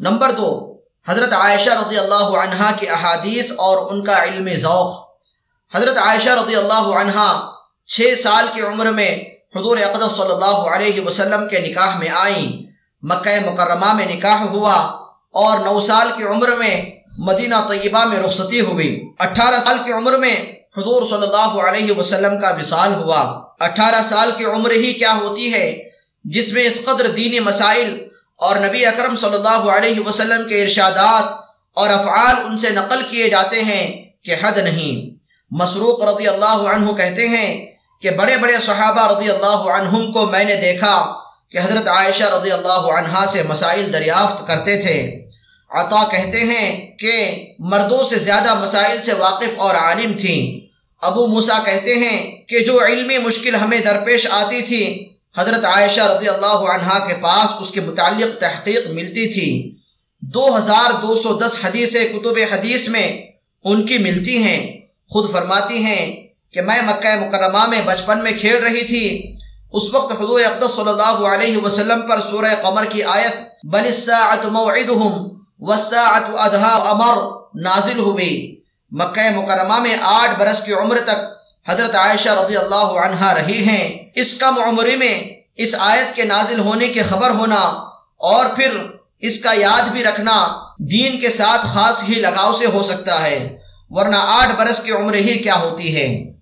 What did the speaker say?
Number دو، حضرت عائشہ رضی اللہ عنہا کی احادیث اور ان کا علم ذوق۔ حضرت عائشہ رضی اللہ عنہا چھ سال کی عمر میں حضور اقدس صلی اللہ علیہ وسلم کے نکاح میں آئیں۔ مکہ مکرمہ میں نکاح ہوا اور نو سال کی عمر میں مدینہ طیبہ میں رخصتی ہوئی۔ اٹھارہ سال کی عمر میں حضور صلی اللہ علیہ وسلم کا وصال ہوا۔ اٹھارہ سال کی عمر ہی کیا ہوتی ہے؟ جس میں اس قدر دینی مسائل اور نبی اکرم صلی اللہ علیہ وسلم کے ارشادات اور افعال ان سے نقل کیے جاتے ہیں کہ حد نہیں۔ مسروق رضی اللہ عنہ کہتے ہیں کہ بڑے بڑے صحابہ رضی اللہ عنہم کو میں نے دیکھا کہ حضرت عائشہ رضی اللہ عنہا سے مسائل دریافت کرتے تھے۔ عطا کہتے ہیں کہ مردوں سے زیادہ مسائل سے واقف اور عالم تھیں۔ ابو موسیٰ کہتے ہیں کہ جو علمی مشکل ہمیں درپیش آتی تھی حضرت عائشہ رضی اللہ عنہا کے پاس اس کے متعلق تحقیق ملتی تھی۔ دو ہزار دو سو دس حدیث کتب حدیث میں ان کی ملتی ہیں۔ خود فرماتی ہیں کہ میں مکہ مکرمہ میں بچپن میں کھیل رہی تھی۔ اس وقت حضور اقدس صلی اللہ علیہ وسلم پر سورہ قمر کی آیت، بل الساعت موعدہم والساعت ادھا امر نازل ہوئی۔ مکہ مکرمہ میں آٹھ برس کی عمر تک حضرت عائشہ رضی اللہ عنہ رہی ہیں۔ اس کم عمری میں اس آیت کے نازل ہونے کی خبر ہونا اور پھر اس کا یاد بھی رکھنا دین کے ساتھ خاص ہی لگاؤ سے ہو سکتا ہے، ورنہ آٹھ برس کی عمر ہی کیا ہوتی ہے۔